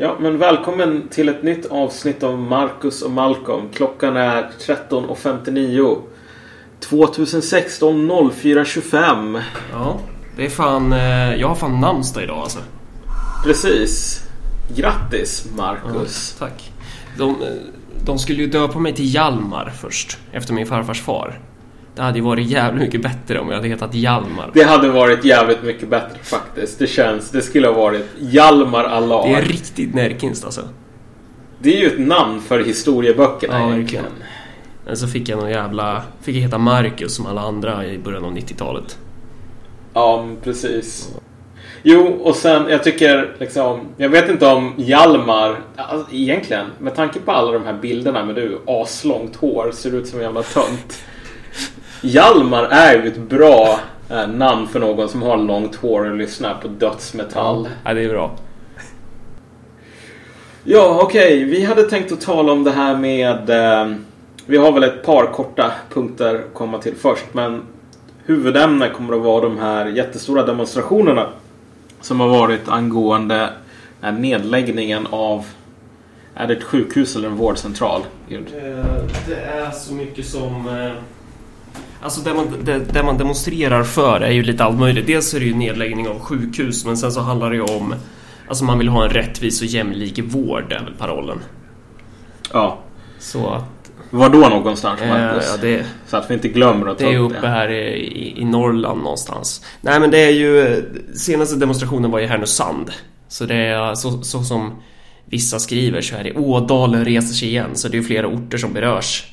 Ja, men välkommen till ett nytt avsnitt av Marcus och Malcolm. Klockan är 13.59. 2016 04.25. Ja, det är fan... eh, Jag har fan namnsdag idag alltså. Precis. Grattis Marcus. Tack. De, de skulle ju döpa mig till Hjalmar först, efter min farfars far. Det hade ju varit jävligt mycket bättre om jag hade hetat Hjalmar. Det hade varit jävligt mycket bättre faktiskt. Det känns, det skulle ha varit Hjalmar Allah. Det är riktigt närkinst alltså. Det är ju ett namn för historieböckerna Ja, egentligen. Men så fick jag någon jävla... Fick jag heta Marcus som alla andra i början av 90-talet. Ja, precis. Jo, och sen jag tycker liksom, jag vet inte om Hjalmar, alltså, egentligen, med tanke på alla de här bilderna med du aslångt hår, ser ut som en jävla tönt. Hjalmar är ju ett bra eh, namn för någon som har långt hår och lyssnar på dödsmetall. Ja, det är bra. Ja, okej. Vi hade tänkt att tala om det här med... Eh, vi har väl ett par korta punkter att komma till först. Men huvudämnet kommer att vara de här jättestora demonstrationerna. Som har varit angående eh, nedläggningen av... Är det ett sjukhus eller en vårdcentral? Gud. Det är så mycket som... Alltså det man, det, det man demonstrerar för är ju lite allt möjligt. Dels är det ju nedläggning av sjukhus men sen så handlar det ju om... Alltså man vill ha en rättvis och jämlik vård är väl parollen. Ja. Så att... Var då någonstans, Eh, Marcus? ja, det, Så att vi inte glömmer att ta det är upp uppe det. här i, i, Norrland någonstans. Nej men det är ju... Senaste demonstrationen var i Härnösand. Så det är så, så som vissa skriver så är det Ådalen reser sig igen. Så det är ju flera orter som berörs.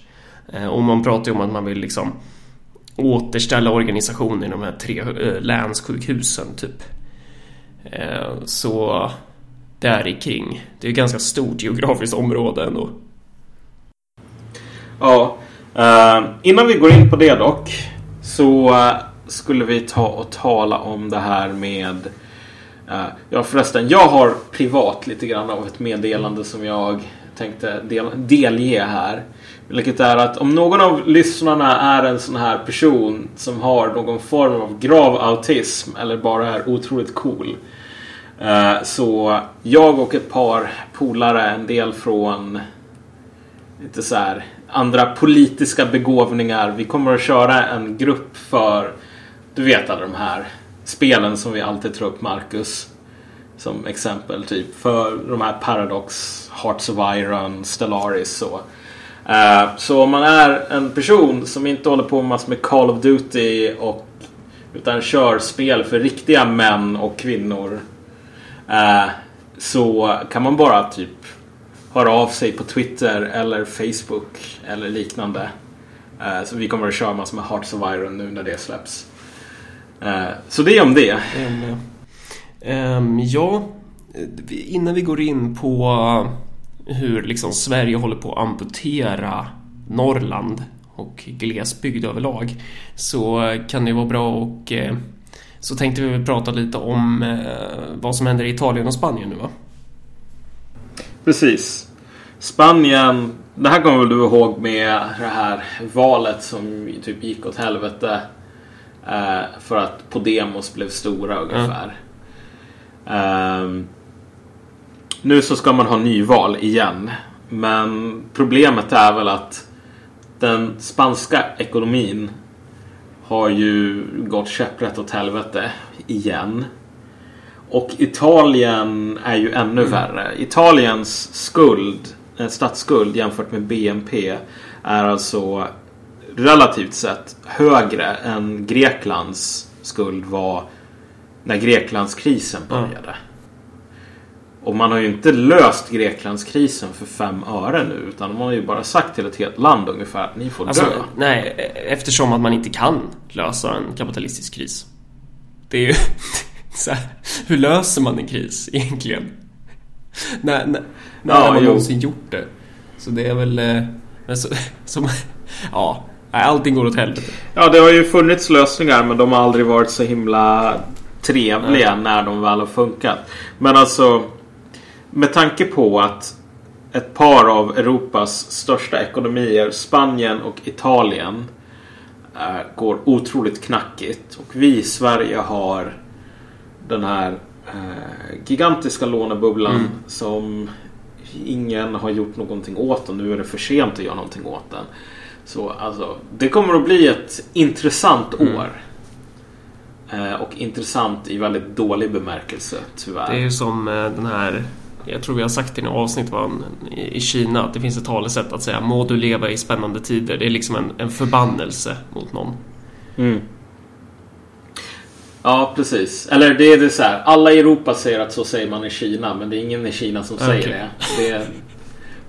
Eh, Och man pratar ju om att man vill liksom återställa organisationen i de här tre eh, länssjukhusen typ. Eh, så där kring. Det är ju ganska stort geografiskt område ändå. Ja. Eh, innan vi går in på det dock. Så eh, skulle vi ta och tala om det här med... eh, ja förresten, jag har privat lite grann av ett meddelande som jag tänkte del, delge här. Vilket är att om någon av lyssnarna är en sån här person som har någon form av grav autism eller bara är otroligt cool. Eh, så jag och ett par polare, en del från lite så här andra politiska begåvningar. Vi kommer att köra en grupp för, du vet alla de här spelen som vi alltid tar upp Marcus. Som exempel typ för de här Paradox, Hearts of Iron, Stellaris och... Eh, så om man är en person som inte håller på med massor med Call of Duty och utan kör spel för riktiga män och kvinnor. Eh, så kan man bara typ höra av sig på Twitter eller Facebook eller liknande. Eh, så vi kommer att köra massor med Hearts of Iron nu när det släpps. Så det är om det. Mm, ja, innan vi går in på hur liksom Sverige håller på att amputera Norrland och glesbygd överlag så kan det vara bra och eh, så tänkte vi prata lite om eh, vad som händer i Italien och Spanien nu va? Precis. Spanien. Det här kommer väl du ihåg med det här valet som typ gick åt helvete. eh, För att Podemos blev stora ungefär. Ehm, nu så ska man ha nyval igen. Men problemet är väl att den spanska ekonomin har ju gått käpprätt åt helvete igen. Och Italien är ju ännu värre. Italiens skuld, eh, statsskuld jämfört med BNP är alltså relativt sett högre än Greklands skuld var när Greklandskrisen började. Och man har ju inte löst Greklandskrisen för fem öre nu utan de har ju bara sagt till ett helt land ungefär att ni får Alltså, dö. nej, eftersom att man inte kan lösa en kapitalistisk kris. Det är ju... så här, hur löser man en kris egentligen? När, när, när Ja, har man jo. någonsin gjort det? Så det är väl... eh, Men så, som, ja, nej, allting går åt helvete. Ja, det har ju funnits lösningar men de har aldrig varit så himla trevliga när de väl har funkat. Men alltså med tanke på att ett par av Europas största ekonomier, Spanien och Italien, går otroligt knackigt. Och vi i Sverige har den här eh, gigantiska lånebubblan Mm. som ingen har gjort någonting åt och nu är det för sent att göra någonting åt den. Så alltså, det kommer att bli ett intressant Mm. år. Eh, och intressant i väldigt dålig bemärkelse, tyvärr. Det är ju som eh, den här jag tror vi har sagt i något avsnitt var i Kina att det finns ett talesätt att säga må du leva i spännande tider. Det är liksom en, en förbannelse mot någon. Mm. Ja, precis. Eller det är det så här. Alla i Europa säger att så säger man i Kina, men det är ingen i Kina som säger det. det är,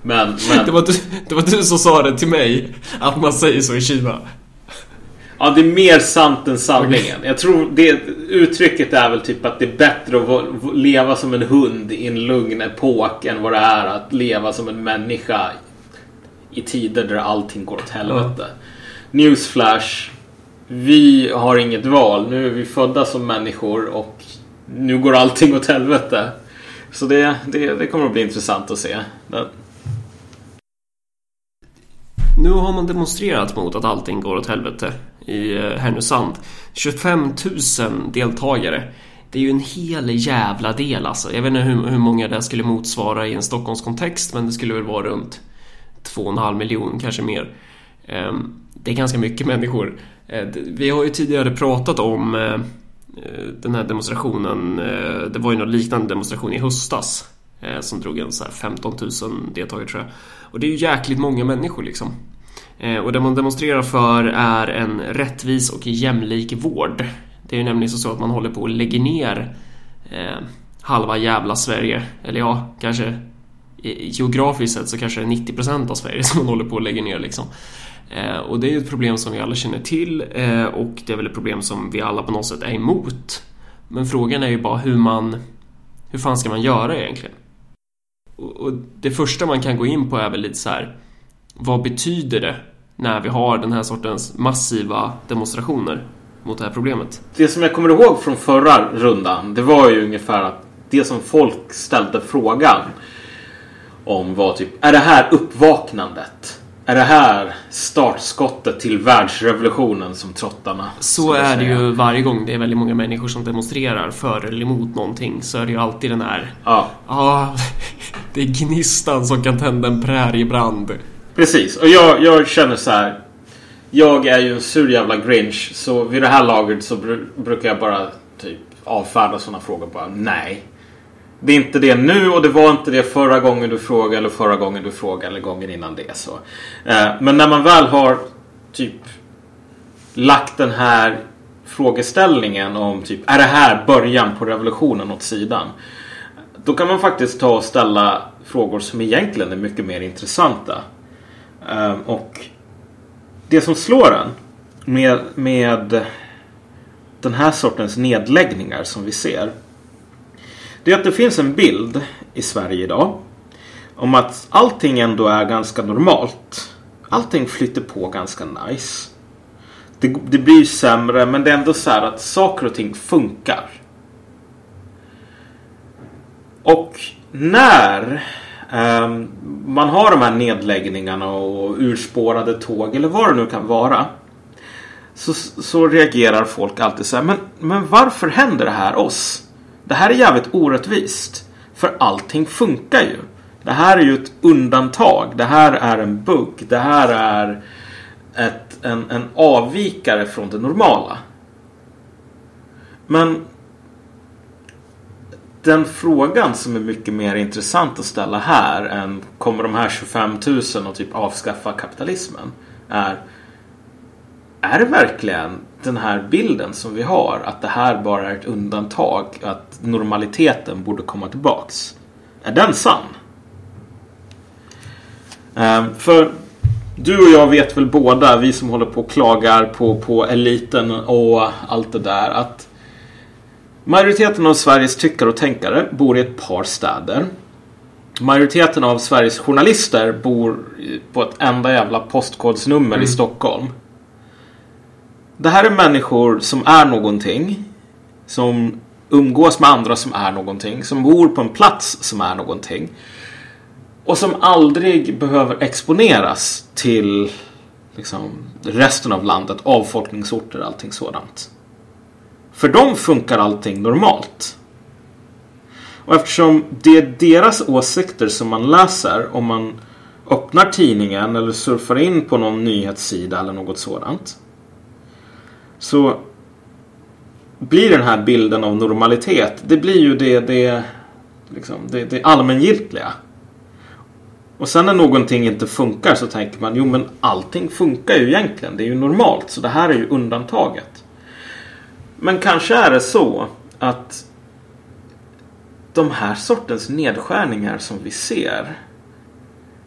men, men Det, var du, det var du som sa det till mig, att man säger så i Kina. Ja, det är mer sant än sanningen. Jag tror det uttrycket är väl typ att det är bättre att va- va- leva som en hund i en lugn epok än vad det är att leva som en människa i tider där allting går åt helvete. Newsflash. Vi har inget val. Nu är vi födda som människor och nu går allting åt helvete. Så det, det, det kommer att bli intressant att se. Det- Nu har man demonstrerat mot att allting går åt helvete i eh, Härnösand. 25 000 deltagare. Det är ju en hel jävla del alltså. Jag vet inte hur, hur många det skulle motsvara i en Stockholmskontext men det skulle väl vara runt 2,5 miljon, kanske mer. Ehm, det är ganska mycket människor. Eh, vi har ju tidigare pratat om eh, den här demonstrationen. Det var ju någon liknande demonstration i höstas som drog en så här 15 000 deltagare tror jag. Och det är ju jäkligt många människor liksom. Eh, och det man demonstrerar för är en rättvis och jämlik vård. Det är ju nämligen så att man håller på att lägga ner eh, halva jävla Sverige. Eller ja, kanske geografiskt sett så kanske det är 90% av Sverige som man håller på att lägga ner liksom. Eh, och det är ju ett problem som vi alla känner till eh, och det är väl ett problem som vi alla på något sätt är emot. Men frågan är ju bara hur man... Hur fan ska man göra egentligen? Och, och det första man kan gå in på är väl lite så här. Vad betyder det när vi har den här sortens massiva demonstrationer mot det här problemet? Det som jag kommer ihåg från förra rundan, det var ju ungefär att det som folk ställde frågan om var typ, är det här uppvaknandet? Är det här startskottet till världsrevolutionen som trottarna Så är det ju varje gång det är väldigt många människor som demonstrerar för eller emot någonting så är det ju alltid den här Ja, Ja, det är gnistan som kan tända en präriebrand precis. Och jag, jag känner så här. Jag är ju en sur jävla grinch, så vid det här laget så br brukar jag bara typ avfärda sådana frågor bara nej. Det är inte det nu och det var inte det förra gången du frågade eller förra gången du frågade eller gången innan det. Så. Eh, men när man väl har typ lagt den här frågeställningen om typ är det här början på revolutionen åt sidan. Då kan man faktiskt ta och ställa frågor som egentligen är mycket mer intressanta. Ehm, och det som slår en med, med den här sortens nedläggningar som vi ser. Det är att det finns en bild i Sverige idag. Om att allting ändå är ganska normalt. Allting flyter på ganska nice. Det, det blir sämre men det är ändå så här att saker och ting funkar. Och när Ehm, man har de här nedläggningarna och urspårade tåg eller vad det nu kan vara. Så, så reagerar folk alltid så här. Men, men varför händer det här oss? Det här är jävligt orättvist. För allting funkar ju. Det här är ju ett undantag. Det här är en bugg. Det här är ett, en, en avvikare från det normala. Men den frågan som är mycket mer intressant att ställa här än kommer de här 25 000 att typ avskaffa kapitalismen? Är är det verkligen den här bilden som vi har att det här bara är ett undantag? Att normaliteten borde komma tillbaks? Är den sann? Ehm, för du och jag vet väl båda, vi som håller på och klagar på, på eliten och allt det där, att majoriteten av Sveriges tyckare och tänkare bor i ett par städer. Majoriteten av Sveriges journalister bor på ett enda jävla postkodsnummer i Stockholm. Det här är människor som är någonting. Som umgås med andra som är någonting. Som bor på en plats som är någonting. Och som aldrig behöver exponeras till liksom, resten av landet, avfolkningsorter och allting sådant. För dem funkar allting normalt. Och eftersom det är deras åsikter som man läser om man öppnar tidningen eller surfar in på någon nyhetssida eller något sådant. Så blir den här bilden av normalitet, det blir ju det, det, liksom, det, det allmängiltiga. Och sen när någonting inte funkar så tänker man jo men allting funkar ju egentligen. Det är ju normalt så det här är ju undantaget. Men kanske är det så att de här sortens nedskärningar som vi ser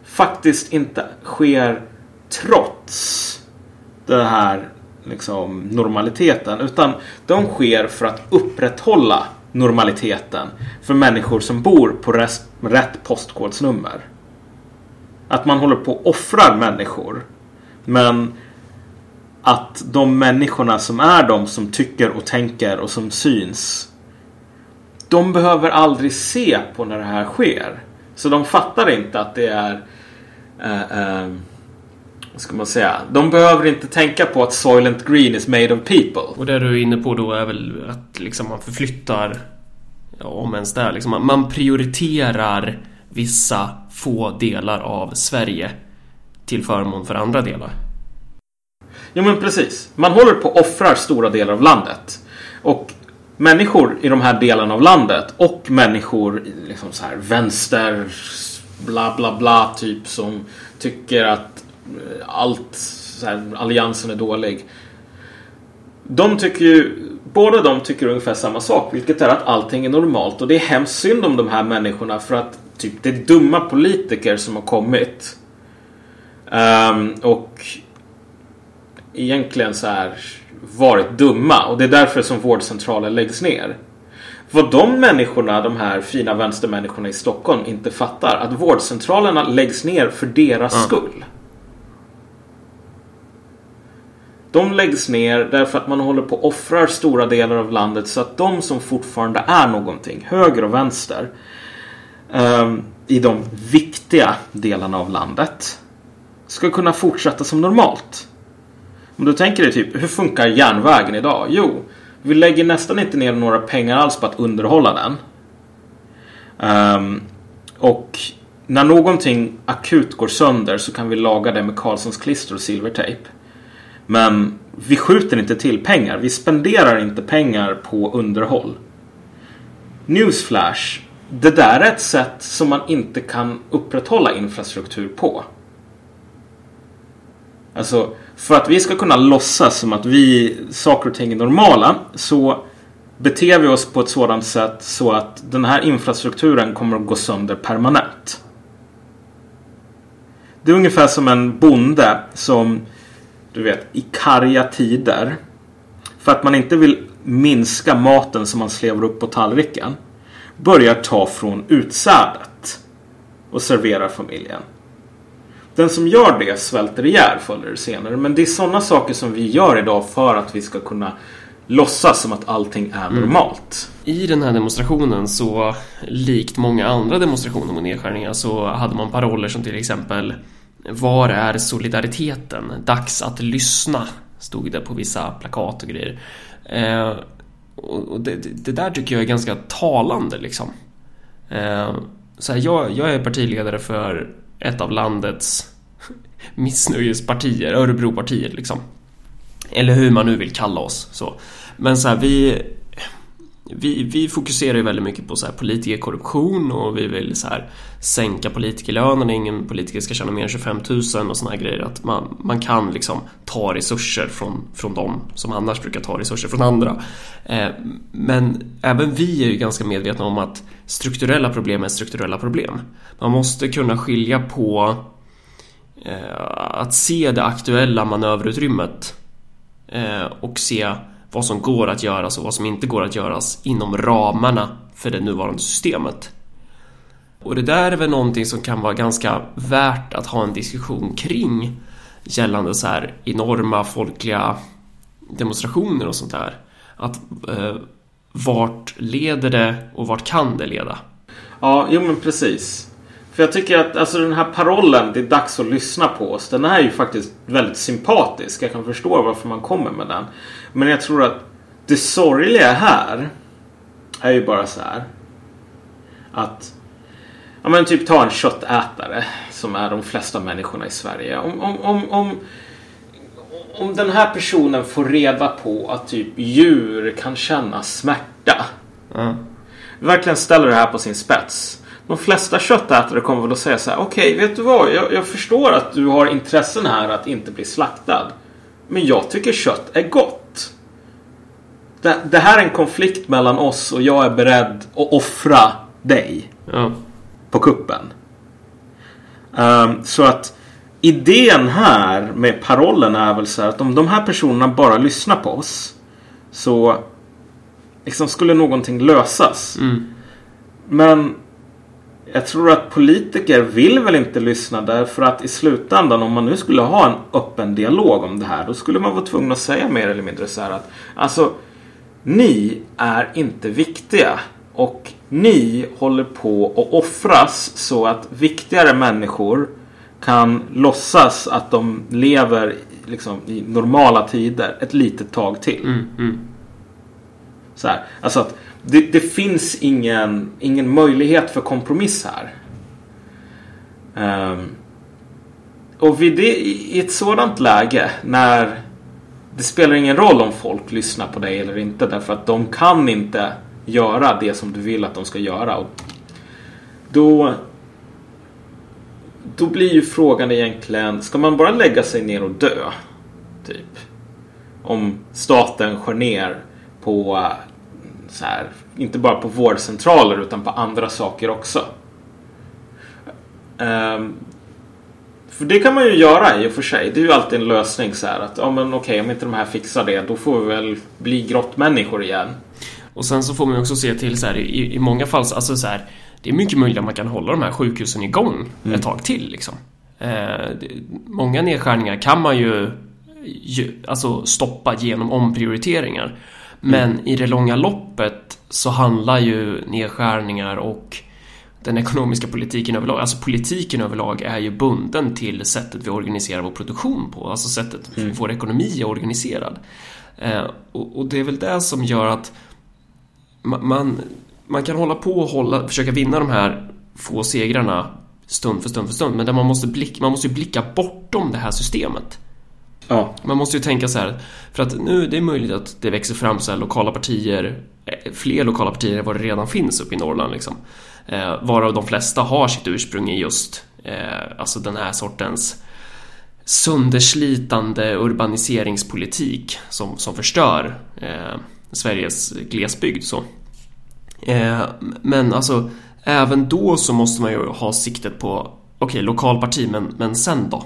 faktiskt inte sker trots den här liksom, normaliteten. Utan de sker för att upprätthålla normaliteten för människor som bor på rest, rätt postkodsnummer. Att man håller på och offrar människor. Men att de människorna som är de som tycker och tänker och som syns. De behöver aldrig se på när det här sker. Så de fattar inte att det är uh, uh, vad ska man säga? De behöver inte tänka på att Soylent Green is made of people. Och det du är inne på då är väl att liksom man förflyttar, ja, om ens det, liksom man prioriterar vissa få delar av Sverige till förmån för andra delar. Jo men precis. Man håller på att offra stora delar av landet. Och människor i de här delarna av landet och människor liksom så här vänster bla bla bla typ som tycker att eh, allt allt här, alliansen är dålig. De tycker ju Båda de tycker ungefär samma sak, vilket är att allting är normalt. Och det är hemskt synd om de här människorna för att typ, det är dumma politiker som har kommit. Um, och egentligen så här varit dumma. Och det är därför som vårdcentraler läggs ner. Vad de människorna, de här fina vänstermänniskorna i Stockholm inte fattar. Att vårdcentralerna läggs ner för deras mm. skull. De läggs ner därför att man håller på att offra stora delar av landet så att de som fortfarande är någonting, höger och vänster, um, i de viktiga delarna av landet ska kunna fortsätta som normalt. Om du tänker dig typ, hur funkar järnvägen idag? Jo, vi lägger nästan inte ner några pengar alls på att underhålla den. Um, och när någonting akut går sönder så kan vi laga det med Karlssons klister och silvertejp. Men vi skjuter inte till pengar. Vi spenderar inte pengar på underhåll. Newsflash. Det där är ett sätt som man inte kan upprätthålla infrastruktur på. Alltså, för att vi ska kunna låtsas som att vi, saker och ting är normala så beter vi oss på ett sådant sätt så att den här infrastrukturen kommer att gå sönder permanent. Det är ungefär som en bonde som du vet, i karga tider. För att man inte vill minska maten som man slevar upp på tallriken. Börjar ta från utsädet. Och serverar familjen. Den som gör det svälter ihjäl förr eller senare. Men det är sådana saker som vi gör idag för att vi ska kunna låtsas som att allting är mm. normalt. I den här demonstrationen så, likt många andra demonstrationer mot nedskärningar, så hade man paroller som till exempel var är solidariteten? Dags att lyssna, stod det på vissa plakat och grejer. Eh, och det, det, där tycker jag är ganska talande liksom. Eh, så här, jag, jag är partiledare för ett av landets missnöjespartier, Örebropartiet liksom. Eller hur man nu vill kalla oss. Så. Men så här, vi vi, vi fokuserar ju väldigt mycket på så här politikerkorruption och vi vill så här sänka politikerlönerna, ingen politiker ska tjäna mer än 25 000 och såna här grejer. Att man, man kan liksom ta resurser från, från dem som annars brukar ta resurser från andra. Eh, men även vi är ju ganska medvetna om att strukturella problem är strukturella problem. Man måste kunna skilja på eh, att se det aktuella manöverutrymmet eh, och se vad som går att göras och vad som inte går att göras inom ramarna för det nuvarande systemet. Och det där är väl någonting som kan vara ganska värt att ha en diskussion kring gällande så här enorma folkliga demonstrationer och sånt där. Att eh, vart leder det och vart kan det leda? Ja, jo men precis. För jag tycker att alltså, den här parollen, det är dags att lyssna på oss. Den är ju faktiskt väldigt sympatisk. Jag kan förstå varför man kommer med den. Men jag tror att det sorgliga här är ju bara så här. att Ja men typ ta en köttätare som är de flesta människorna i Sverige. Om, om, om, om, om den här personen får reda på att typ djur kan känna smärta. Ja. Verkligen ställer det här på sin spets. De flesta köttätare kommer väl att säga så här. Okej, vet du vad? Jag, jag förstår att du har intressen här att inte bli slaktad. Men jag tycker kött är gott. Det, det här är en konflikt mellan oss och jag är beredd att offra dig Ja. på kuppen. Ehm, så att idén här med parollen är väl så här att om de här personerna bara lyssnar på oss så liksom skulle någonting lösas. Mm. Men jag tror att politiker vill väl inte lyssna därför att i slutändan om man nu skulle ha en öppen dialog om det här då skulle man vara tvungen att säga mer eller mindre så här att alltså ni är inte viktiga och ni håller på att offras så att viktigare människor kan låtsas att de lever liksom, i normala tider ett litet tag till. Mm, mm. Så här, alltså att det, det finns ingen, ingen möjlighet för kompromiss här. Ehm, och vid det, i ett sådant läge när det spelar ingen roll om folk lyssnar på dig eller inte därför att de kan inte göra det som du vill att de ska göra. Och då, då blir ju frågan egentligen, ska man bara lägga sig ner och dö? Typ. Om staten skär ner på eh, så här, inte bara på vårdcentraler utan på andra saker också. Um, för det kan man ju göra i och för sig. Det är ju alltid en lösning så här att ja men okej om inte de här fixar det då får vi väl bli grottmänniskor igen. Och sen så får man ju också se till så här i, i många fall, så- alltså så här, det är mycket möjligt att man kan hålla de här sjukhusen igång ett tag till liksom. Eh, det, många nedskärningar kan man ju, ju alltså stoppa genom omprioriteringar. Men i det långa loppet så handlar ju nedskärningar och den ekonomiska politiken överlag, alltså politiken överlag är ju bunden till sättet vi organiserar vår produktion på, alltså sättet vår ekonomi är organiserad. Eh, och, och det är väl det som gör att ma- man, man kan hålla på och hålla, försöka vinna de här få segrarna stund för stund för stund, men där man måste, blick, man måste blicka bortom det här systemet. Ja. Man måste ju tänka så här, för att nu det är möjligt att det växer fram så här lokala partier, eh, fler lokala partier än vad det redan finns uppe i Norrland liksom. Eh, varav de flesta har sitt ursprung i just eh, alltså den här sortens sönderslitande urbaniseringspolitik som, som förstör eh, Sveriges glesbygd så. Eh, men alltså även då så måste man ju ha siktet på okej, lokalparti, men, men sen då?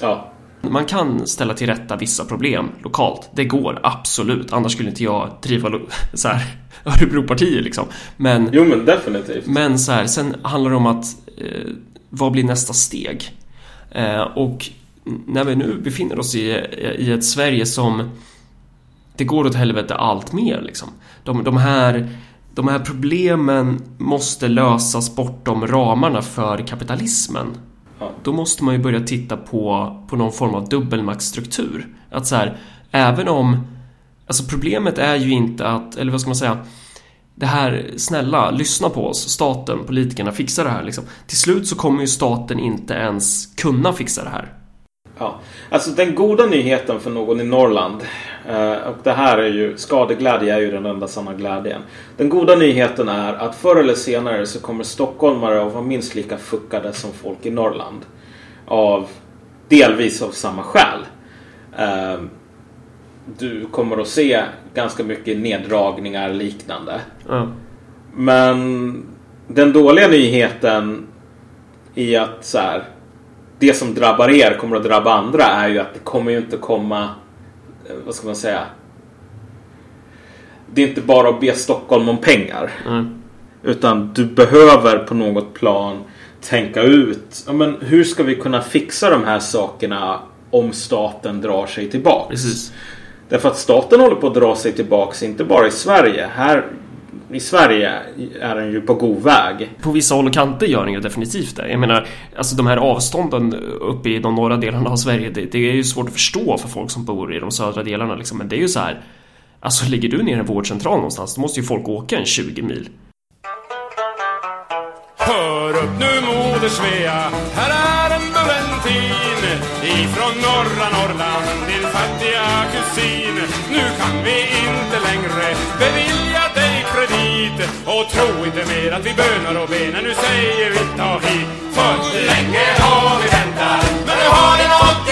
Ja. Man kan ställa till rätta vissa problem lokalt. Det går absolut. Annars skulle inte jag driva så här Örebropartiet liksom. Men, Jo men definitivt. men så här, sen handlar det om att eh, vad blir nästa steg? Eh, och när vi nu befinner oss i, i ett Sverige som det går åt helvete allt mer liksom. De, de här de här problemen måste lösas bortom ramarna för kapitalismen. Ja. Då måste man ju börja titta på, på någon form av dubbelmaktsstruktur. Att så här, även om... Alltså problemet är ju inte att, eller vad ska man säga? Det här, snälla, lyssna på oss, staten, politikerna, fixa det här liksom. Till slut så kommer ju staten inte ens kunna fixa det här. Ja, alltså den goda nyheten för någon i Norrland och det här är ju skadeglädje är ju den enda sanna glädjen. Den goda nyheten är att förr eller senare så kommer stockholmare att vara minst lika fuckade som folk i Norrland. Av delvis av samma skäl. Eh, Du kommer att se ganska mycket neddragningar liknande. Ja. Men den dåliga nyheten i att så här, det som drabbar er kommer att drabba andra är ju att det kommer ju inte komma, eh, vad ska man säga? Det är inte bara att be Stockholm om pengar. Mm. Utan du behöver på något plan tänka ut, ja, men hur ska vi kunna fixa de här sakerna om staten drar sig tillbaks? Precis. Därför att staten håller på att dra sig tillbaks, inte bara i Sverige. Här i Sverige är den ju på god väg. På vissa håll och kanter gör den ju definitivt det. Jag menar, alltså de här avstånden uppe i de norra delarna av Sverige, det, det är ju svårt att förstå för folk som bor i de södra delarna liksom. Men det är ju så här, alltså lägger du ner en vårdcentral någonstans, då måste ju folk åka en 20 mil. Hör upp nu moder Svea, här är en Burentin ifrån norra Norrland, din fattiga kusin. Nu kan vi inte längre bevilja dig och tro inte mer att vi bönar och ber. Nu säger vi ta hit, för länge har vi väntat, men nu har det nått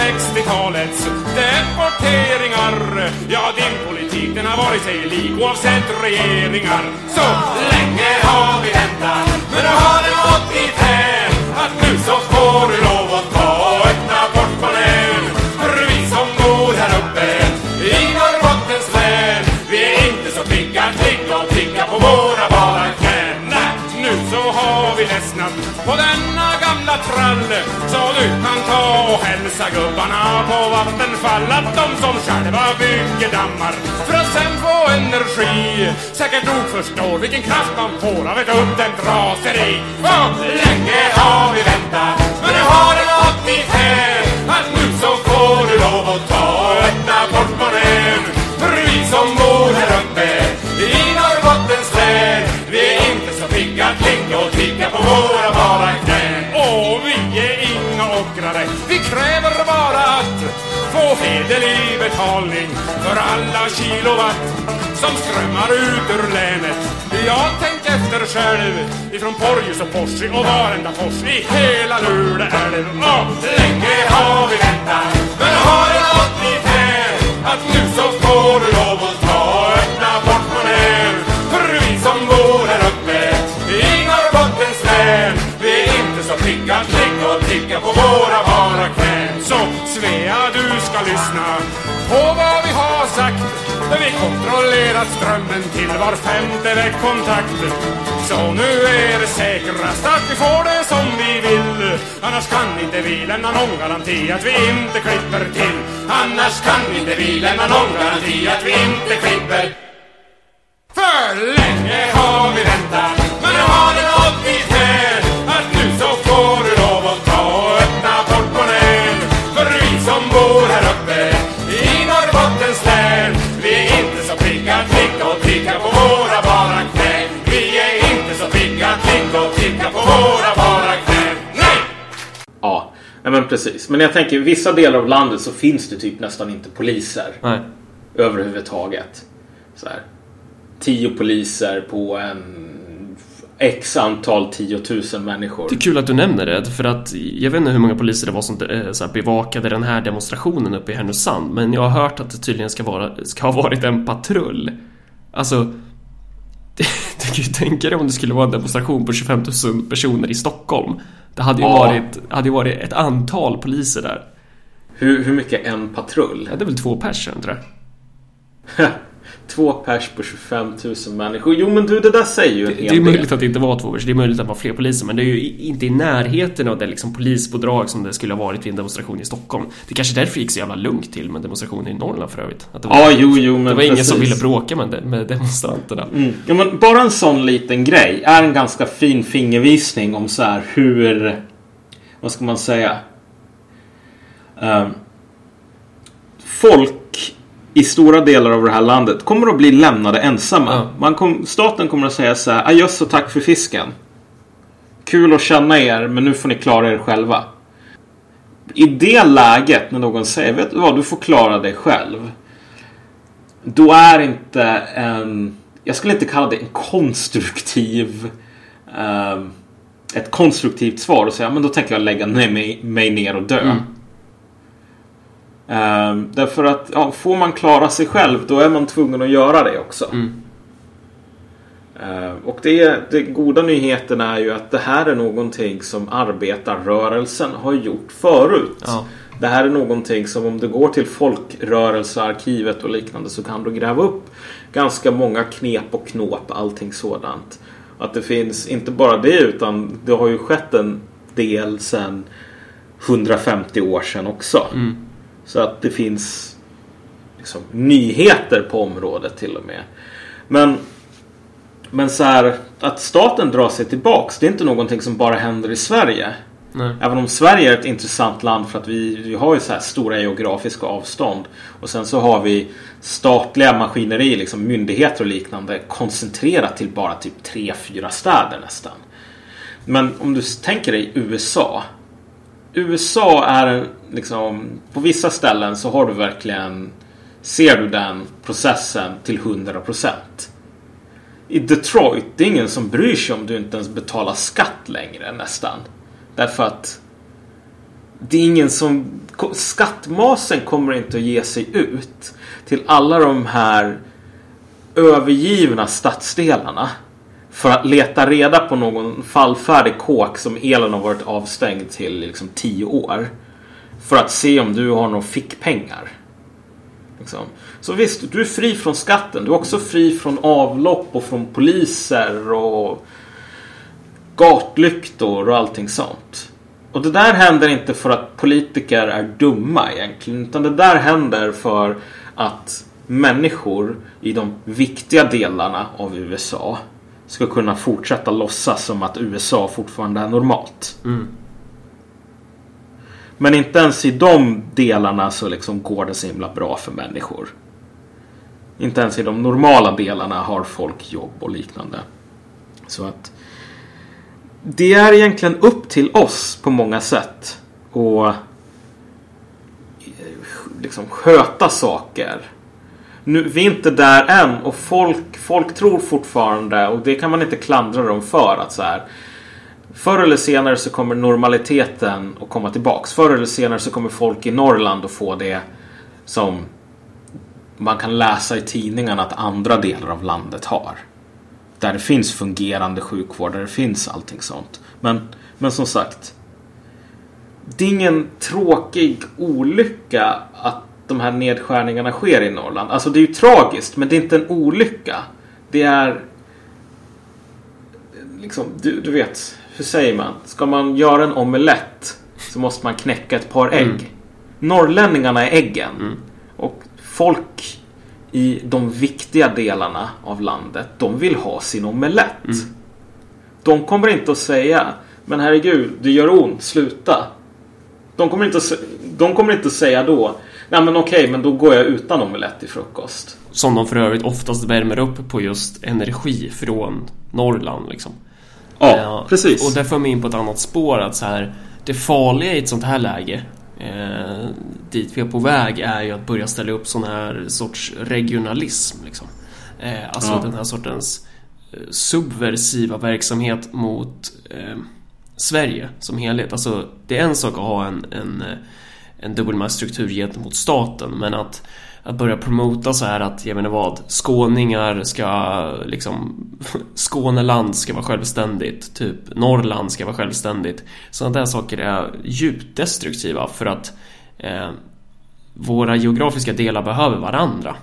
60-talets deporteringar. Ja, din politik den har varit sig lik oavsett regeringar. Så länge har vi väntat, men nu har det gått dithän att nu så får du lov att ta och öppna portmonnän. För vi som bor här uppe i Norrbottens län, vi är inte så pigga att och pigga på våra bara knän. Nu så har vi ledsnat på denna Kalle så du kan ta och hälsa gubbarna på Vattenfall att de som själva bygger dammar för att sen få energi. Säkert nog förstår vilken kraft man får av ett uppdämt raseri. För länge har vi väntat men nu har det nått dithän att nu så får du lov att ta och öppna portmonnän för vi som bor här uppe i Norrbottens län vi är inte så pigga att ligga och tigga på våra bara få hederlig betalning för alla kilowatt som strömmar ut ur länet. Jag tänk efter själv ifrån Porjus och Porsi och varenda fors i hela Luleälv. Och länge har vi väntat, men har det nått dithän att nu så får du lov att ta och öppna portmonnän. För vi som bor här uppe i Norrbottens län, vi är inte så pigga att ligga och tigga på våra bara knän. Så Svea, du ska lyssna på vad vi har sagt. Vi kontrollerar strömmen till var femte vägkontakt. Så nu är det säkrast att vi får det som vi vill. Annars kan inte vi lämna någon garanti att vi inte klipper till. Annars kan inte vi lämna någon garanti att vi inte klipper för länge har vi väntat, men nu har det nått dithän att nu så får nej, men precis. Men jag tänker i vissa delar av landet så finns det typ nästan inte poliser Nej. överhuvudtaget. Så här. Tio poliser på en X antal tiotusen människor. Det är kul att du nämner det, för att jag vet inte hur många poliser det var som eh, så här, bevakade den här demonstrationen uppe i Härnösand, men jag har hört att det tydligen ska, vara, ska ha varit en patrull. Alltså, du kan ju tänka dig om det skulle vara en demonstration på 25 000 personer i Stockholm. Det hade ju, Ja. varit, hade ju varit ett antal poliser där. Hur, hur mycket är en patrull? Ja, det är väl två personer tror jag. Två pers på 25 000 människor. Jo men du, det där säger ju en Det hel är möjligt del. att det inte var två personer, det är möjligt att det var fler poliser, men det är ju inte i närheten av det liksom polispådrag som det skulle ha varit vid en demonstration i Stockholm. Det är kanske därför det gick så jävla lugnt till med demonstrationen i Norrland för övrigt. Att det var, Ja, jo, jo, men det var ingen som ville bråka med, med demonstranterna. Mm. Ja, men bara en sån liten grej är en ganska fin fingervisning om så här hur... Vad ska man säga? Ehm, folk i stora delar av det här landet kommer att bli lämnade ensamma. Ja. Man kom, staten kommer att säga så här, adjöss och tack för fisken. Kul att känna er, men nu får ni klara er själva. I det läget när någon säger, vet du vad, du får klara dig själv. Då är inte en... Jag skulle inte kalla det en konstruktiv... ehm, ett konstruktivt svar och säga men då tänker jag lägga ner mig, mig ner och dö. Ehm, därför att ja, får man klara sig själv då är man tvungen att göra det också. Ehm, och det, det goda nyheten är ju att det här är någonting som arbetarrörelsen har gjort förut. Ja. Det här är någonting som om du går till folkrörelsearkivet och liknande så kan du gräva upp ganska många knep och knåp, allting sådant. Att det finns inte bara det utan det har ju skett en del sedan 150 år sedan också. Så att det finns liksom, nyheter på området till och med. Men, men så här, att staten drar sig tillbaks, det är inte någonting som bara händer i Sverige. Nej. Även om Sverige är ett intressant land för att vi, vi har ju så här stora geografiska avstånd. Och sen så har vi statliga maskineri, liksom myndigheter och liknande koncentrerat till bara typ tre fyra städer nästan. Men om du tänker dig USA. USA är liksom, på vissa ställen så har du verkligen, ser du den processen till 100%. I Detroit, det är ingen som bryr sig om du inte ens betalar skatt längre nästan. Därför att det är ingen som... Skattmasen kommer inte att ge sig ut till alla de här övergivna stadsdelarna för att leta reda på någon fallfärdig kåk som elen har varit avstängd till liksom tio år. För att se om du har några fickpengar. Liksom. Så visst, du är fri från skatten. Du är också fri från avlopp och från poliser och gatlyktor och allting sånt. Och det där händer inte för att politiker är dumma egentligen. Utan det där händer för att människor i de viktiga delarna av USA ska kunna fortsätta låtsas som att USA fortfarande är normalt. Mm. Men inte ens i de delarna så liksom går det så himla bra för människor. Inte ens i de normala delarna har folk jobb och liknande. Så att det är egentligen upp till oss på många sätt. att liksom sköta saker. Nu, vi är inte där än och folk, folk tror fortfarande och det kan man inte klandra dem för att så här. Förr eller senare så kommer normaliteten att komma tillbaks. Förr eller senare så kommer folk i Norrland att få det som man kan läsa i tidningarna att andra delar av landet har. Där det finns fungerande sjukvård, där det finns allting sånt. Men, men som sagt. Det är ingen tråkig olycka att de här nedskärningarna sker i Norrland. Alltså det är ju tragiskt, men det är inte en olycka. Det är... Liksom, du, du vet, hur säger man? Ska man göra en omelett så måste man knäcka ett par ägg. Mm. Norrlänningarna är äggen. Mm. Och folk i de viktiga delarna av landet, de vill ha sin omelett. Mm. De kommer inte att säga Men herregud, det gör ont, sluta. De kommer inte de kommer inte att säga då Nej men okej, men då går jag utan omelett till frukost. Som de för övrigt oftast värmer upp på just energi från Norrland liksom. Eh, precis. Och där för mig in på ett annat spår att så här Det farliga i ett sånt här läge eh, Dit vi är på väg är ju att börja ställa upp sån här sorts regionalism liksom. eh, Alltså Ja. den här sortens eh, subversiva verksamhet mot eh, Sverige som helhet. Alltså det är en sak att ha en, en, eh, en dubbelmaktstruktur gentemot staten men att att börja promota så här att, jag menar vad, skåningar ska liksom Skåneland ska vara självständigt, typ Norrland ska vara självständigt. Sådana där saker är djupt destruktiva för att eh, våra geografiska delar behöver varandra.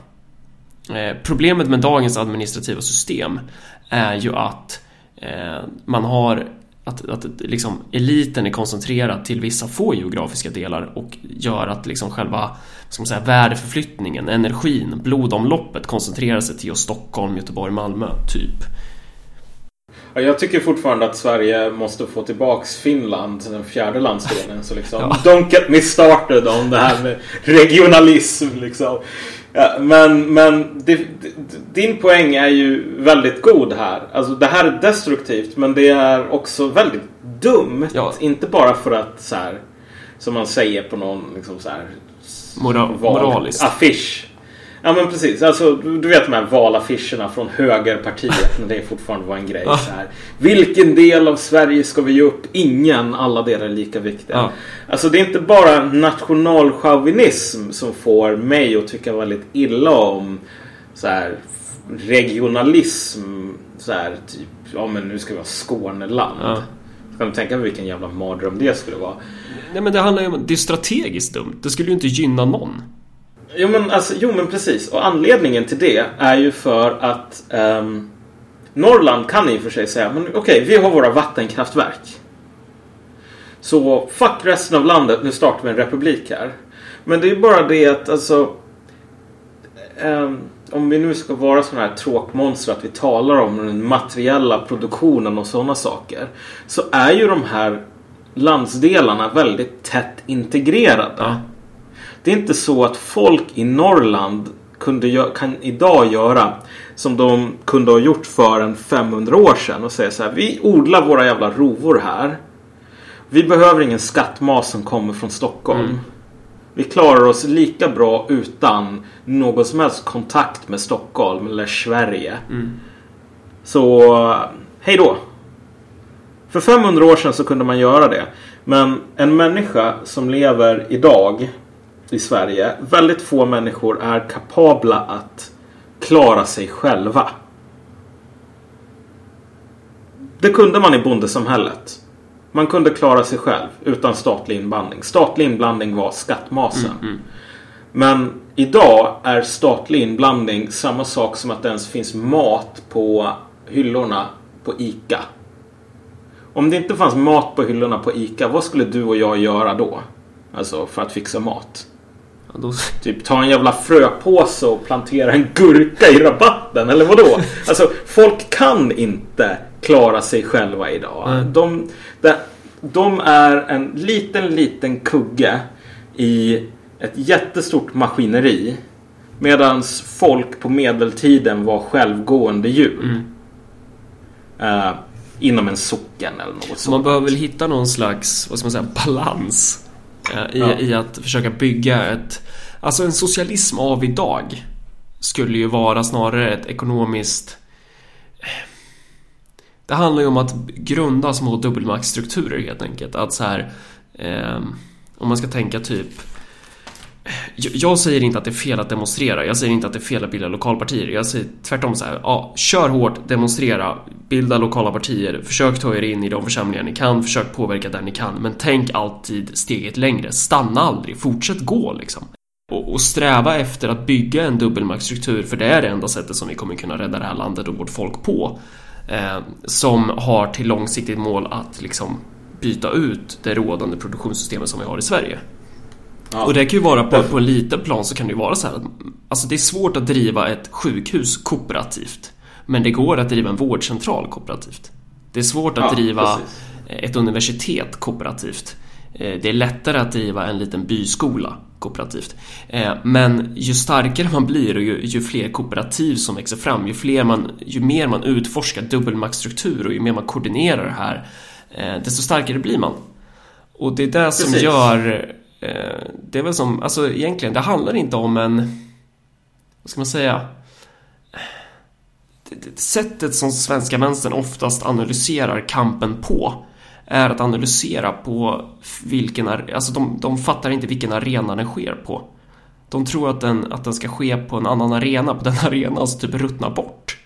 Eh, problemet med dagens administrativa system är ju att eh, man har att, att liksom eliten är koncentrerad till vissa få geografiska delar och gör att liksom själva ska man säga, värdeförflyttningen, energin, blodomloppet koncentrerar sig till just Stockholm, Göteborg, Malmö, typ. Ja, jag tycker fortfarande att Sverige måste få tillbaks Finland, den fjärde landsdelen. Så liksom, Don't get me started om det här med regionalism. Liksom. Ja, men men din poäng är ju väldigt god här. Alltså, det här är destruktivt men det är också väldigt dumt. Ja. Inte bara för att så här, som man säger på någon liksom, så här, Mora- val- moraliskt. Affisch. Ja men precis. Alltså, du vet de här valaffischerna från högerpartiet när det fortfarande var en grej. Ja. Så här. Vilken del av Sverige ska vi ge upp? Ingen. Alla delar är lika viktiga. Ja. Alltså det är inte bara nationalchauvinism som får mig att tycka väldigt illa om så här, regionalism. Så här, typ, ja men nu ska vi ha Skåneland. Ja. Kan du tänka mig vilken jävla mardröm det skulle vara? Nej men det handlar ju om, det är strategiskt dumt. Det skulle ju inte gynna någon. Jo men, alltså, jo men precis. Och anledningen till det är ju för att um, Norrland kan i och för sig säga men okej, vi har våra vattenkraftverk. Så fuck resten av landet, nu startar vi en republik här. Men det är ju bara det att alltså um, om vi nu ska vara sådana här tråkmonster att vi talar om den materiella produktionen och sådana saker. Så är ju de här landsdelarna väldigt tätt integrerade. Det är inte så att folk i Norrland kunde kan idag göra som de kunde ha gjort för en 500 år sedan och säga så här. Vi odlar våra jävla rovor här. Vi behöver ingen skattmas som kommer från Stockholm. Mm. Vi klarar oss lika bra utan någon som helst kontakt med Stockholm eller Sverige. Så hej då. För 500 år sedan så kunde man göra det. Men en människa som lever idag i Sverige. Väldigt få människor är kapabla att klara sig själva. Det kunde man i bondesamhället. Man kunde klara sig själv utan statlig inblandning. Statlig inblandning var skattmasen. Men idag är statlig inblandning samma sak som att det ens finns mat på hyllorna på ICA. Om det inte fanns mat på hyllorna på ICA, vad skulle du och jag göra då? Alltså för att fixa mat. Ja, då, Typ ta en jävla fröpåse och plantera en gurka i rabatten eller vadå? Alltså folk kan inte klara sig själva idag. De, de, de är en liten, liten kugge i ett jättestort maskineri. Medans folk på medeltiden var självgående djur. Eh, inom en socken eller något så man sånt. behöver väl hitta någon slags, vad ska man säga, balans i, Ja. i att försöka bygga ett... Alltså en socialism av idag skulle ju vara snarare ett ekonomiskt... Det handlar ju om att grunda små dubbelmaktstrukturer helt enkelt. Att så här... Eh, om man ska tänka typ... Jag- säger inte att det är fel att demonstrera. Jag säger inte att det är fel att bilda lokalpartier. Jag säger tvärtom så här. Ja, kör hårt, demonstrera, bilda lokala partier. Försök ta er in i de församlingar ni kan. Försök påverka där ni kan. Men tänk alltid steget längre. Stanna aldrig. Fortsätt gå liksom. Och, och sträva efter att bygga en dubbelmaktstruktur. För det är det enda sättet som vi kommer kunna rädda det här landet och vårt folk på. Eh, som har till långsiktigt mål att liksom byta ut det rådande produktionssystemet som vi har i Sverige. Ja. Och det kan ju vara på, på en liten plan så kan det ju vara så här att Alltså det är svårt att driva ett sjukhus kooperativt Men det går att driva en vårdcentral kooperativt Det är svårt att Ja, driva precis. ett universitet kooperativt Eh, Det är lättare att driva en liten byskola kooperativt Eh, Men ju starkare man blir och ju, ju fler kooperativ som växer fram ju, fler man, ju mer man utforskar dubbelmaktstruktur och ju mer man koordinerar det här eh, Desto starkare blir man och det är det som Precis. gör Eh, det är väl som, alltså egentligen, det handlar inte om en Vad ska man säga Sättet som svenska vänstern oftast analyserar kampen på Är att analysera på vilken, alltså de, de fattar inte vilken arena den sker på De tror att den, att den ska ske på en annan arena, på den arenan som typ ruttnar bort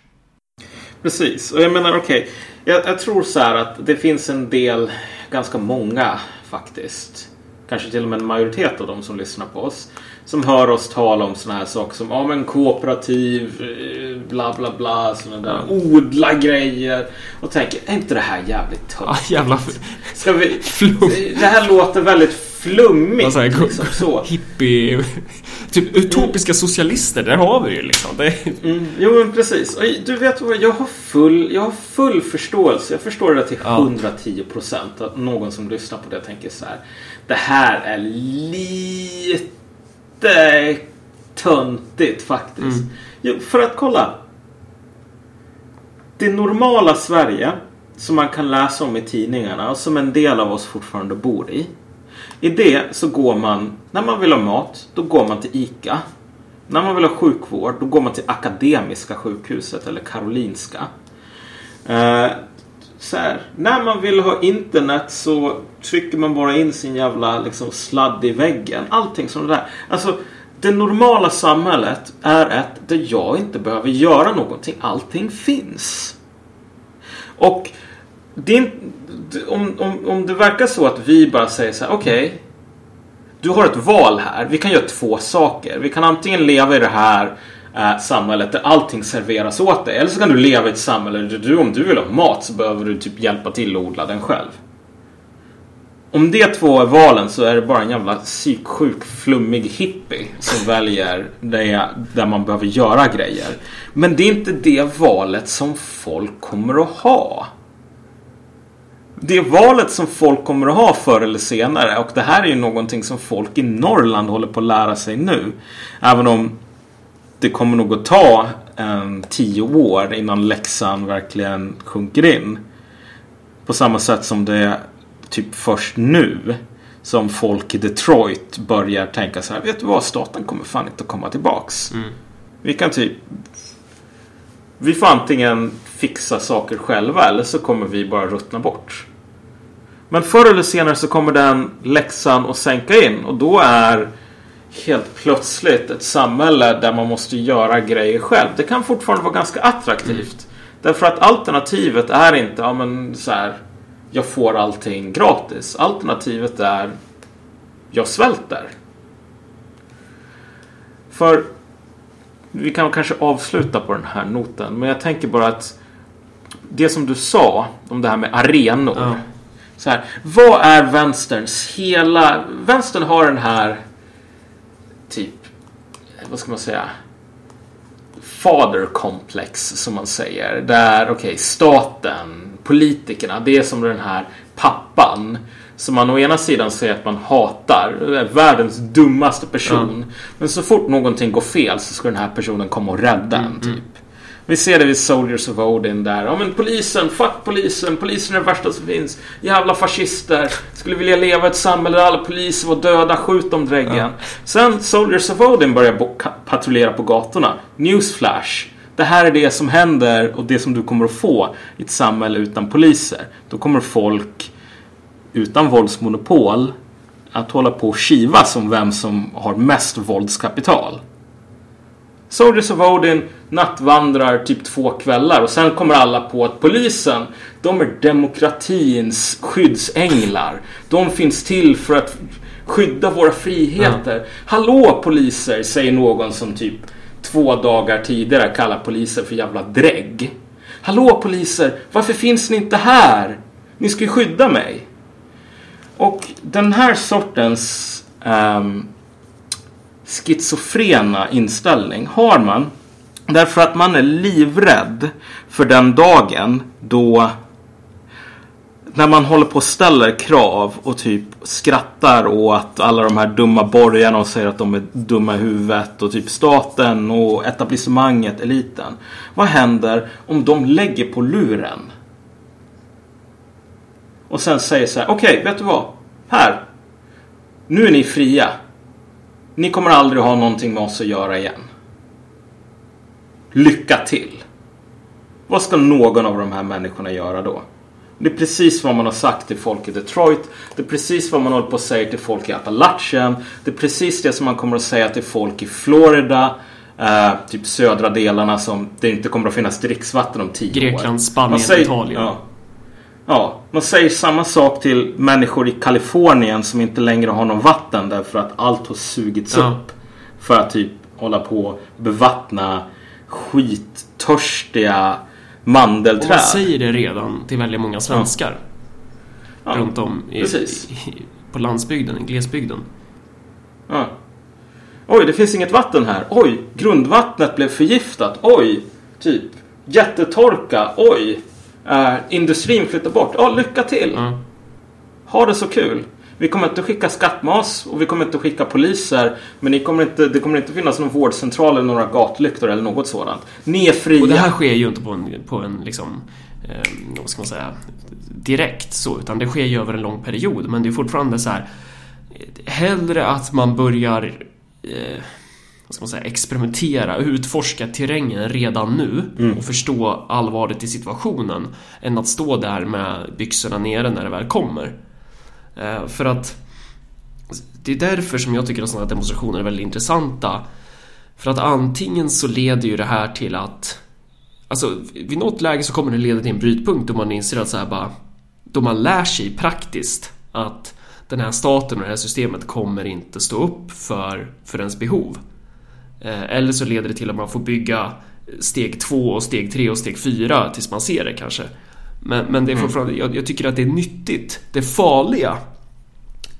Precis, och jag menar okej. jag, jag tror så här att det finns en del, ganska många faktiskt. Kanske till och med en majoritet av de som lyssnar på oss. Som hör oss tala om såna här saker som ja, men kooperativ, eh, bla bla bla, såna där odla grejer. Och tänker, är inte det här jävligt ah, töntigt? Jävla Ska vi... Det här låter väldigt flummigt. Jag? liksom så. Hippie... Typ utopiska socialister, där har vi ju liksom. Det Mm, jo men precis. Och Du vet vad, jag har full, jag har full förståelse. Jag förstår det till Ja. 110 procent. Att någon som lyssnar på det tänker så här. Det här är lite töntigt faktiskt. Mm. Jo, för att kolla. Det normala Sverige som man kan läsa om i tidningarna och som en del av oss fortfarande bor i. I det så går man, när man vill ha mat, då går man till ICA. När man vill ha sjukvård, då går man till Akademiska sjukhuset eller Karolinska. Eh, så här, när man vill ha internet så trycker man bara in sin jävla liksom, sladd i väggen. Allting sånt där. Alltså, det normala samhället är ett där jag inte behöver göra någonting. Allting finns. Och det är, inte- om, om, om det verkar så att vi bara säger så här, okej. du har ett val här. Vi kan göra två saker. Vi kan antingen leva i det här eh, samhället där allting serveras åt dig. Eller så kan du leva i ett samhälle där du, om du vill ha mat så behöver du typ hjälpa till att odla den själv. Om det två är valen så är det bara en jävla psyksjuk flummig hippie som väljer det där man behöver göra grejer. Men det är inte det valet som folk kommer att ha. Det valet som folk kommer att ha förr eller senare och det här är ju någonting som folk i Norrland håller på att lära sig nu. Även om det kommer nog att ta en tio år innan läxan verkligen sjunker in. På samma sätt som det typ först nu som folk i Detroit börjar tänka så här. Vet du vad? Staten kommer fan inte att komma tillbaks. Mm. Vi kan typ... Vi får antingen fixa saker själva eller så kommer vi bara ruttna bort. Men förr eller senare så kommer den läxan att sänka in och då är helt plötsligt ett samhälle där man måste göra grejer själv. Det kan fortfarande vara ganska attraktivt. Därför att alternativet är inte, ja men så här, jag får allting gratis. Alternativet är, jag svälter. För vi kan kanske avsluta på den här noten. Men jag tänker bara att det som du sa om det här med arenor. Mm. Så här, vad är vänsterns hela... Vänstern har den här typ, vad ska man säga? Father complex som man säger. Där, okej, okay, staten, politikerna, det är som den här pappan. Som man å ena sidan säger att man hatar, världens dummaste person. Ja. Men så fort någonting går fel så ska den här personen komma och rädda en typ. Vi ser det vid Soldiers of Odin där. Ja men polisen, fuck polisen, polisen är det värsta som finns. Jävla fascister. Skulle vilja leva i ett samhälle där alla poliser var döda, skjut dem dräggen. Ja. Sen Soldiers of Odin börjar patrullera på gatorna. Newsflash. Det här är det som händer och det som du kommer att få i ett samhälle utan poliser. Då kommer folk utan våldsmonopol att hålla på och kiva som vem som har mest våldskapital. Soldiers of Odin nattvandrar typ två kvällar och sen kommer alla på att polisen, de är demokratins skyddsänglar. De finns till för att skydda våra friheter. Hallå poliser, säger någon som typ två dagar tidigare kallar poliser för jävla drägg. Hallå poliser, varför finns ni inte här? Ni ska ju skydda mig. Och den här sortens ehm, schizofrena inställning har man därför att man är livrädd för den dagen då när man håller på och ställer krav och typ skrattar åt alla de här dumma borgarna och säger att de är dumma i huvudet och typ staten och etablissemanget, eliten. Vad händer om de lägger på luren? Och sen säger så här, okej, okay, vet du vad? Här. Nu är ni fria. Ni kommer aldrig ha någonting med oss att göra igen. Lycka till. Vad ska någon av de här människorna göra då? Det är precis vad man har sagt till folk i Detroit. Det är precis vad man håller på att säga till folk i Appalachien. Det är precis det som man kommer att säga till folk i Florida. Eh, typ södra delarna som det inte kommer att finnas dricksvatten om tio år. Grekland, Spanien, säger- Italien. Ja. Ja, man säger samma sak till människor i Kalifornien som inte längre har någon vatten därför att allt har sugits Ja. upp. För att typ hålla på och bevattna skittörstiga Och man mandelträd. säger det redan till väldigt många svenskar. Ja, Runt om i, i, på landsbygden, i glesbygden. Ja. Oj, det finns inget vatten här. Oj, grundvattnet blev förgiftat. Oj, typ jättetorka. Oj, eh, industrin flyttar bort. Ja, lycka till. Ja. Ha det så kul. Vi kommer inte skicka skattmas och vi kommer inte skicka poliser. Men ni kommer inte, det kommer inte finnas någon vårdcentral eller några gatlyktor eller något sådant. Ni är fria. Och det här sker ju inte på en, på en liksom, eh, vad ska man säga, direkt så, utan det sker ju över en lång period. Men det är fortfarande så här, hellre att man börjar, eh, vad ska man säga, experimentera, utforska terrängen redan nu och förstå allvaret i situationen, än att stå där med byxorna nere när det väl kommer. Eh, för att det är därför som jag tycker att sådana här demonstrationer är väldigt intressanta. För att antingen så leder ju det här till att Alltså vid något läge så kommer det leda till en brytpunkt då man inser att så här bara Då man lär sig praktiskt att den här staten och det här systemet kommer inte stå upp för, för ens behov. Eh, Eller så leder det till att man får bygga steg två och steg tre och steg fyra tills man ser det kanske. Men, men det är fortfarande, jag, jag tycker att det är nyttigt. Det farliga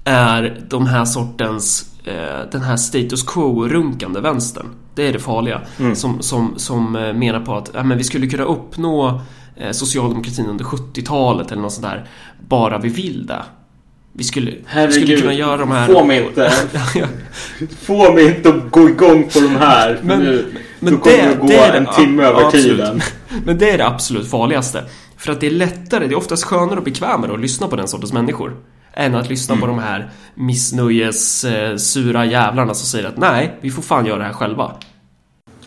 är de här sortens eh, den här status quo-runkande vänstern. Det är det farliga. Mm. Som, som, som eh, menar på att ja, men vi skulle kunna uppnå eh, socialdemokratin under 70-talet eller något sånt där. Bara vi vill det. Vi skulle, vi skulle kunna göra de här... Få mig inte, få mig inte att gå igång på de här. Men- nu, men då kommer det- det gå det är det- en timme över absolut. tiden. Men det är det absolut farligaste. För att det är lättare, det är oftast skönare och bekvämare att lyssna på den sortens människor. Än att lyssna på de här missnöjes, eh, sura jävlarna som säger att nej, vi får fan göra det här själva.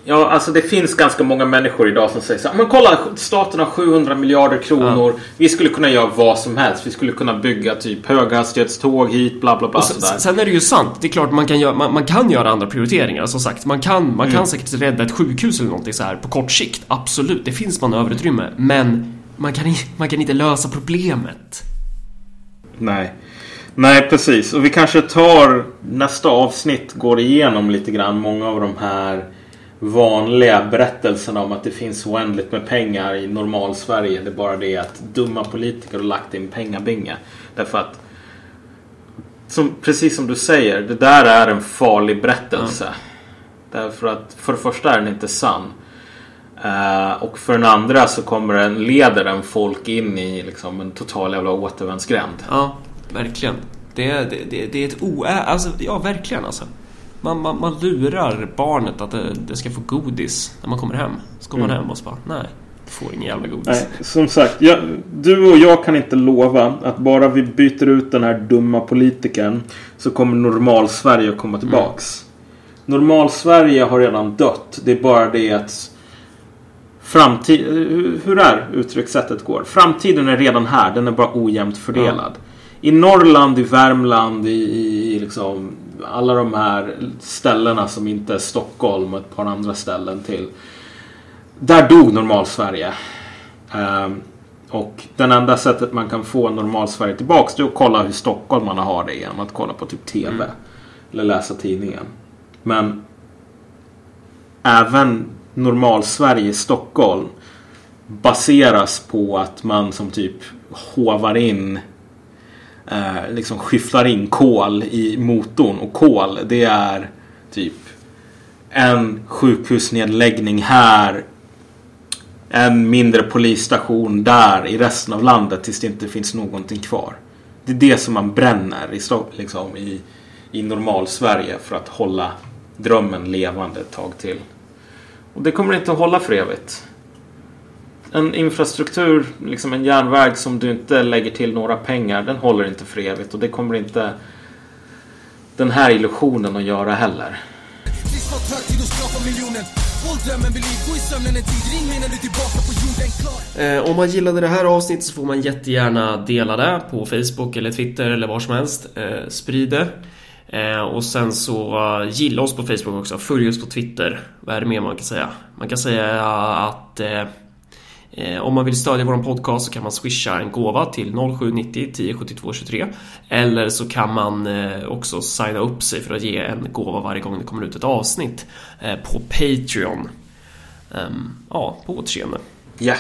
Ja, alltså det finns ganska många människor idag som säger så här, men kolla staten har 700 miljarder kronor. Vi skulle kunna göra vad som helst. Vi skulle kunna bygga typ höghastighetståg hit, bla bla bla. Och sen, sen är det ju sant, det är klart man kan göra, man, man kan göra andra prioriteringar som sagt. Man kan, man Mm. kan säkert rädda ett sjukhus eller någonting så här på kort sikt. Absolut, det finns manöverutrymme. Men man kan, man kan inte lösa problemet. Nej. Nej, precis. Och vi kanske tar nästa avsnitt går igenom lite grann många av de här vanliga berättelserna om att det finns oändligt med pengar i normal Sverige. Det är bara det att dumma politiker har lagt in pengabinge. Därför att som, precis som du säger, det där är en farlig berättelse. Därför att för det första är den inte sann. Eh, och för den andra så kommer den, leder den folk in i liksom en total jävla återvändsgränd. Ja, verkligen. Det, är- det, det, det är ett oä... Alltså, ja, verkligen alltså. Man, man, man lurar barnet att det, det ska få godis när man kommer hem. Så kommer man hem och så bara, nej, du får ingen jävla godis. Nej, som sagt, jag, du och jag kan inte lova att bara vi byter ut den här dumma politikern så kommer normal-Sverige att komma tillbaks. Normal-Sverige har redan dött. Det är bara det att framtid, hur- är uttryckssättet går? Framtiden är redan här, den är bara ojämnt fördelad. I Norrland, i Värmland, i, i liksom alla de här ställena som inte är Stockholm och ett par andra ställen till. Där dog normal-Sverige. Ehm, och den enda sättet man kan få normal-Sverige tillbaks det är att kolla hur stockholmarna har det genom att kolla på typ TV. Eller läsa tidningen. Men även normal-Sverige i Stockholm baseras på att man som typ hovar in eh, liksom skyfflar in kol i motorn och kol det är typ en sjukhusnedläggning här en mindre polisstation där i resten av landet tills det inte finns någonting kvar. Det är det som man bränner i, liksom, i, i normal-Sverige för att hålla drömmen levande ett tag till. Och det kommer inte att hålla för evigt. En infrastruktur, liksom en järnväg som du inte lägger till några pengar, den håller inte för evigt och det kommer inte den här illusionen att göra heller. Eh, om man gillade det här avsnittet så får man jättegärna dela det på Facebook eller Twitter eller var som helst. Eh, sprid det. Eh, och sen så eh, gilla oss på Facebook också, följ oss på Twitter. Vad är det mer man kan säga? Man kan säga att eh, Eh, om man vill stödja vår podcast så kan man swisha en gåva till 0790 10 72 23 Eller så kan man eh, också signa upp sig för att ge en gåva varje gång det kommer ut ett avsnitt eh, på Patreon. Ehm, ja, på återseende. Ja,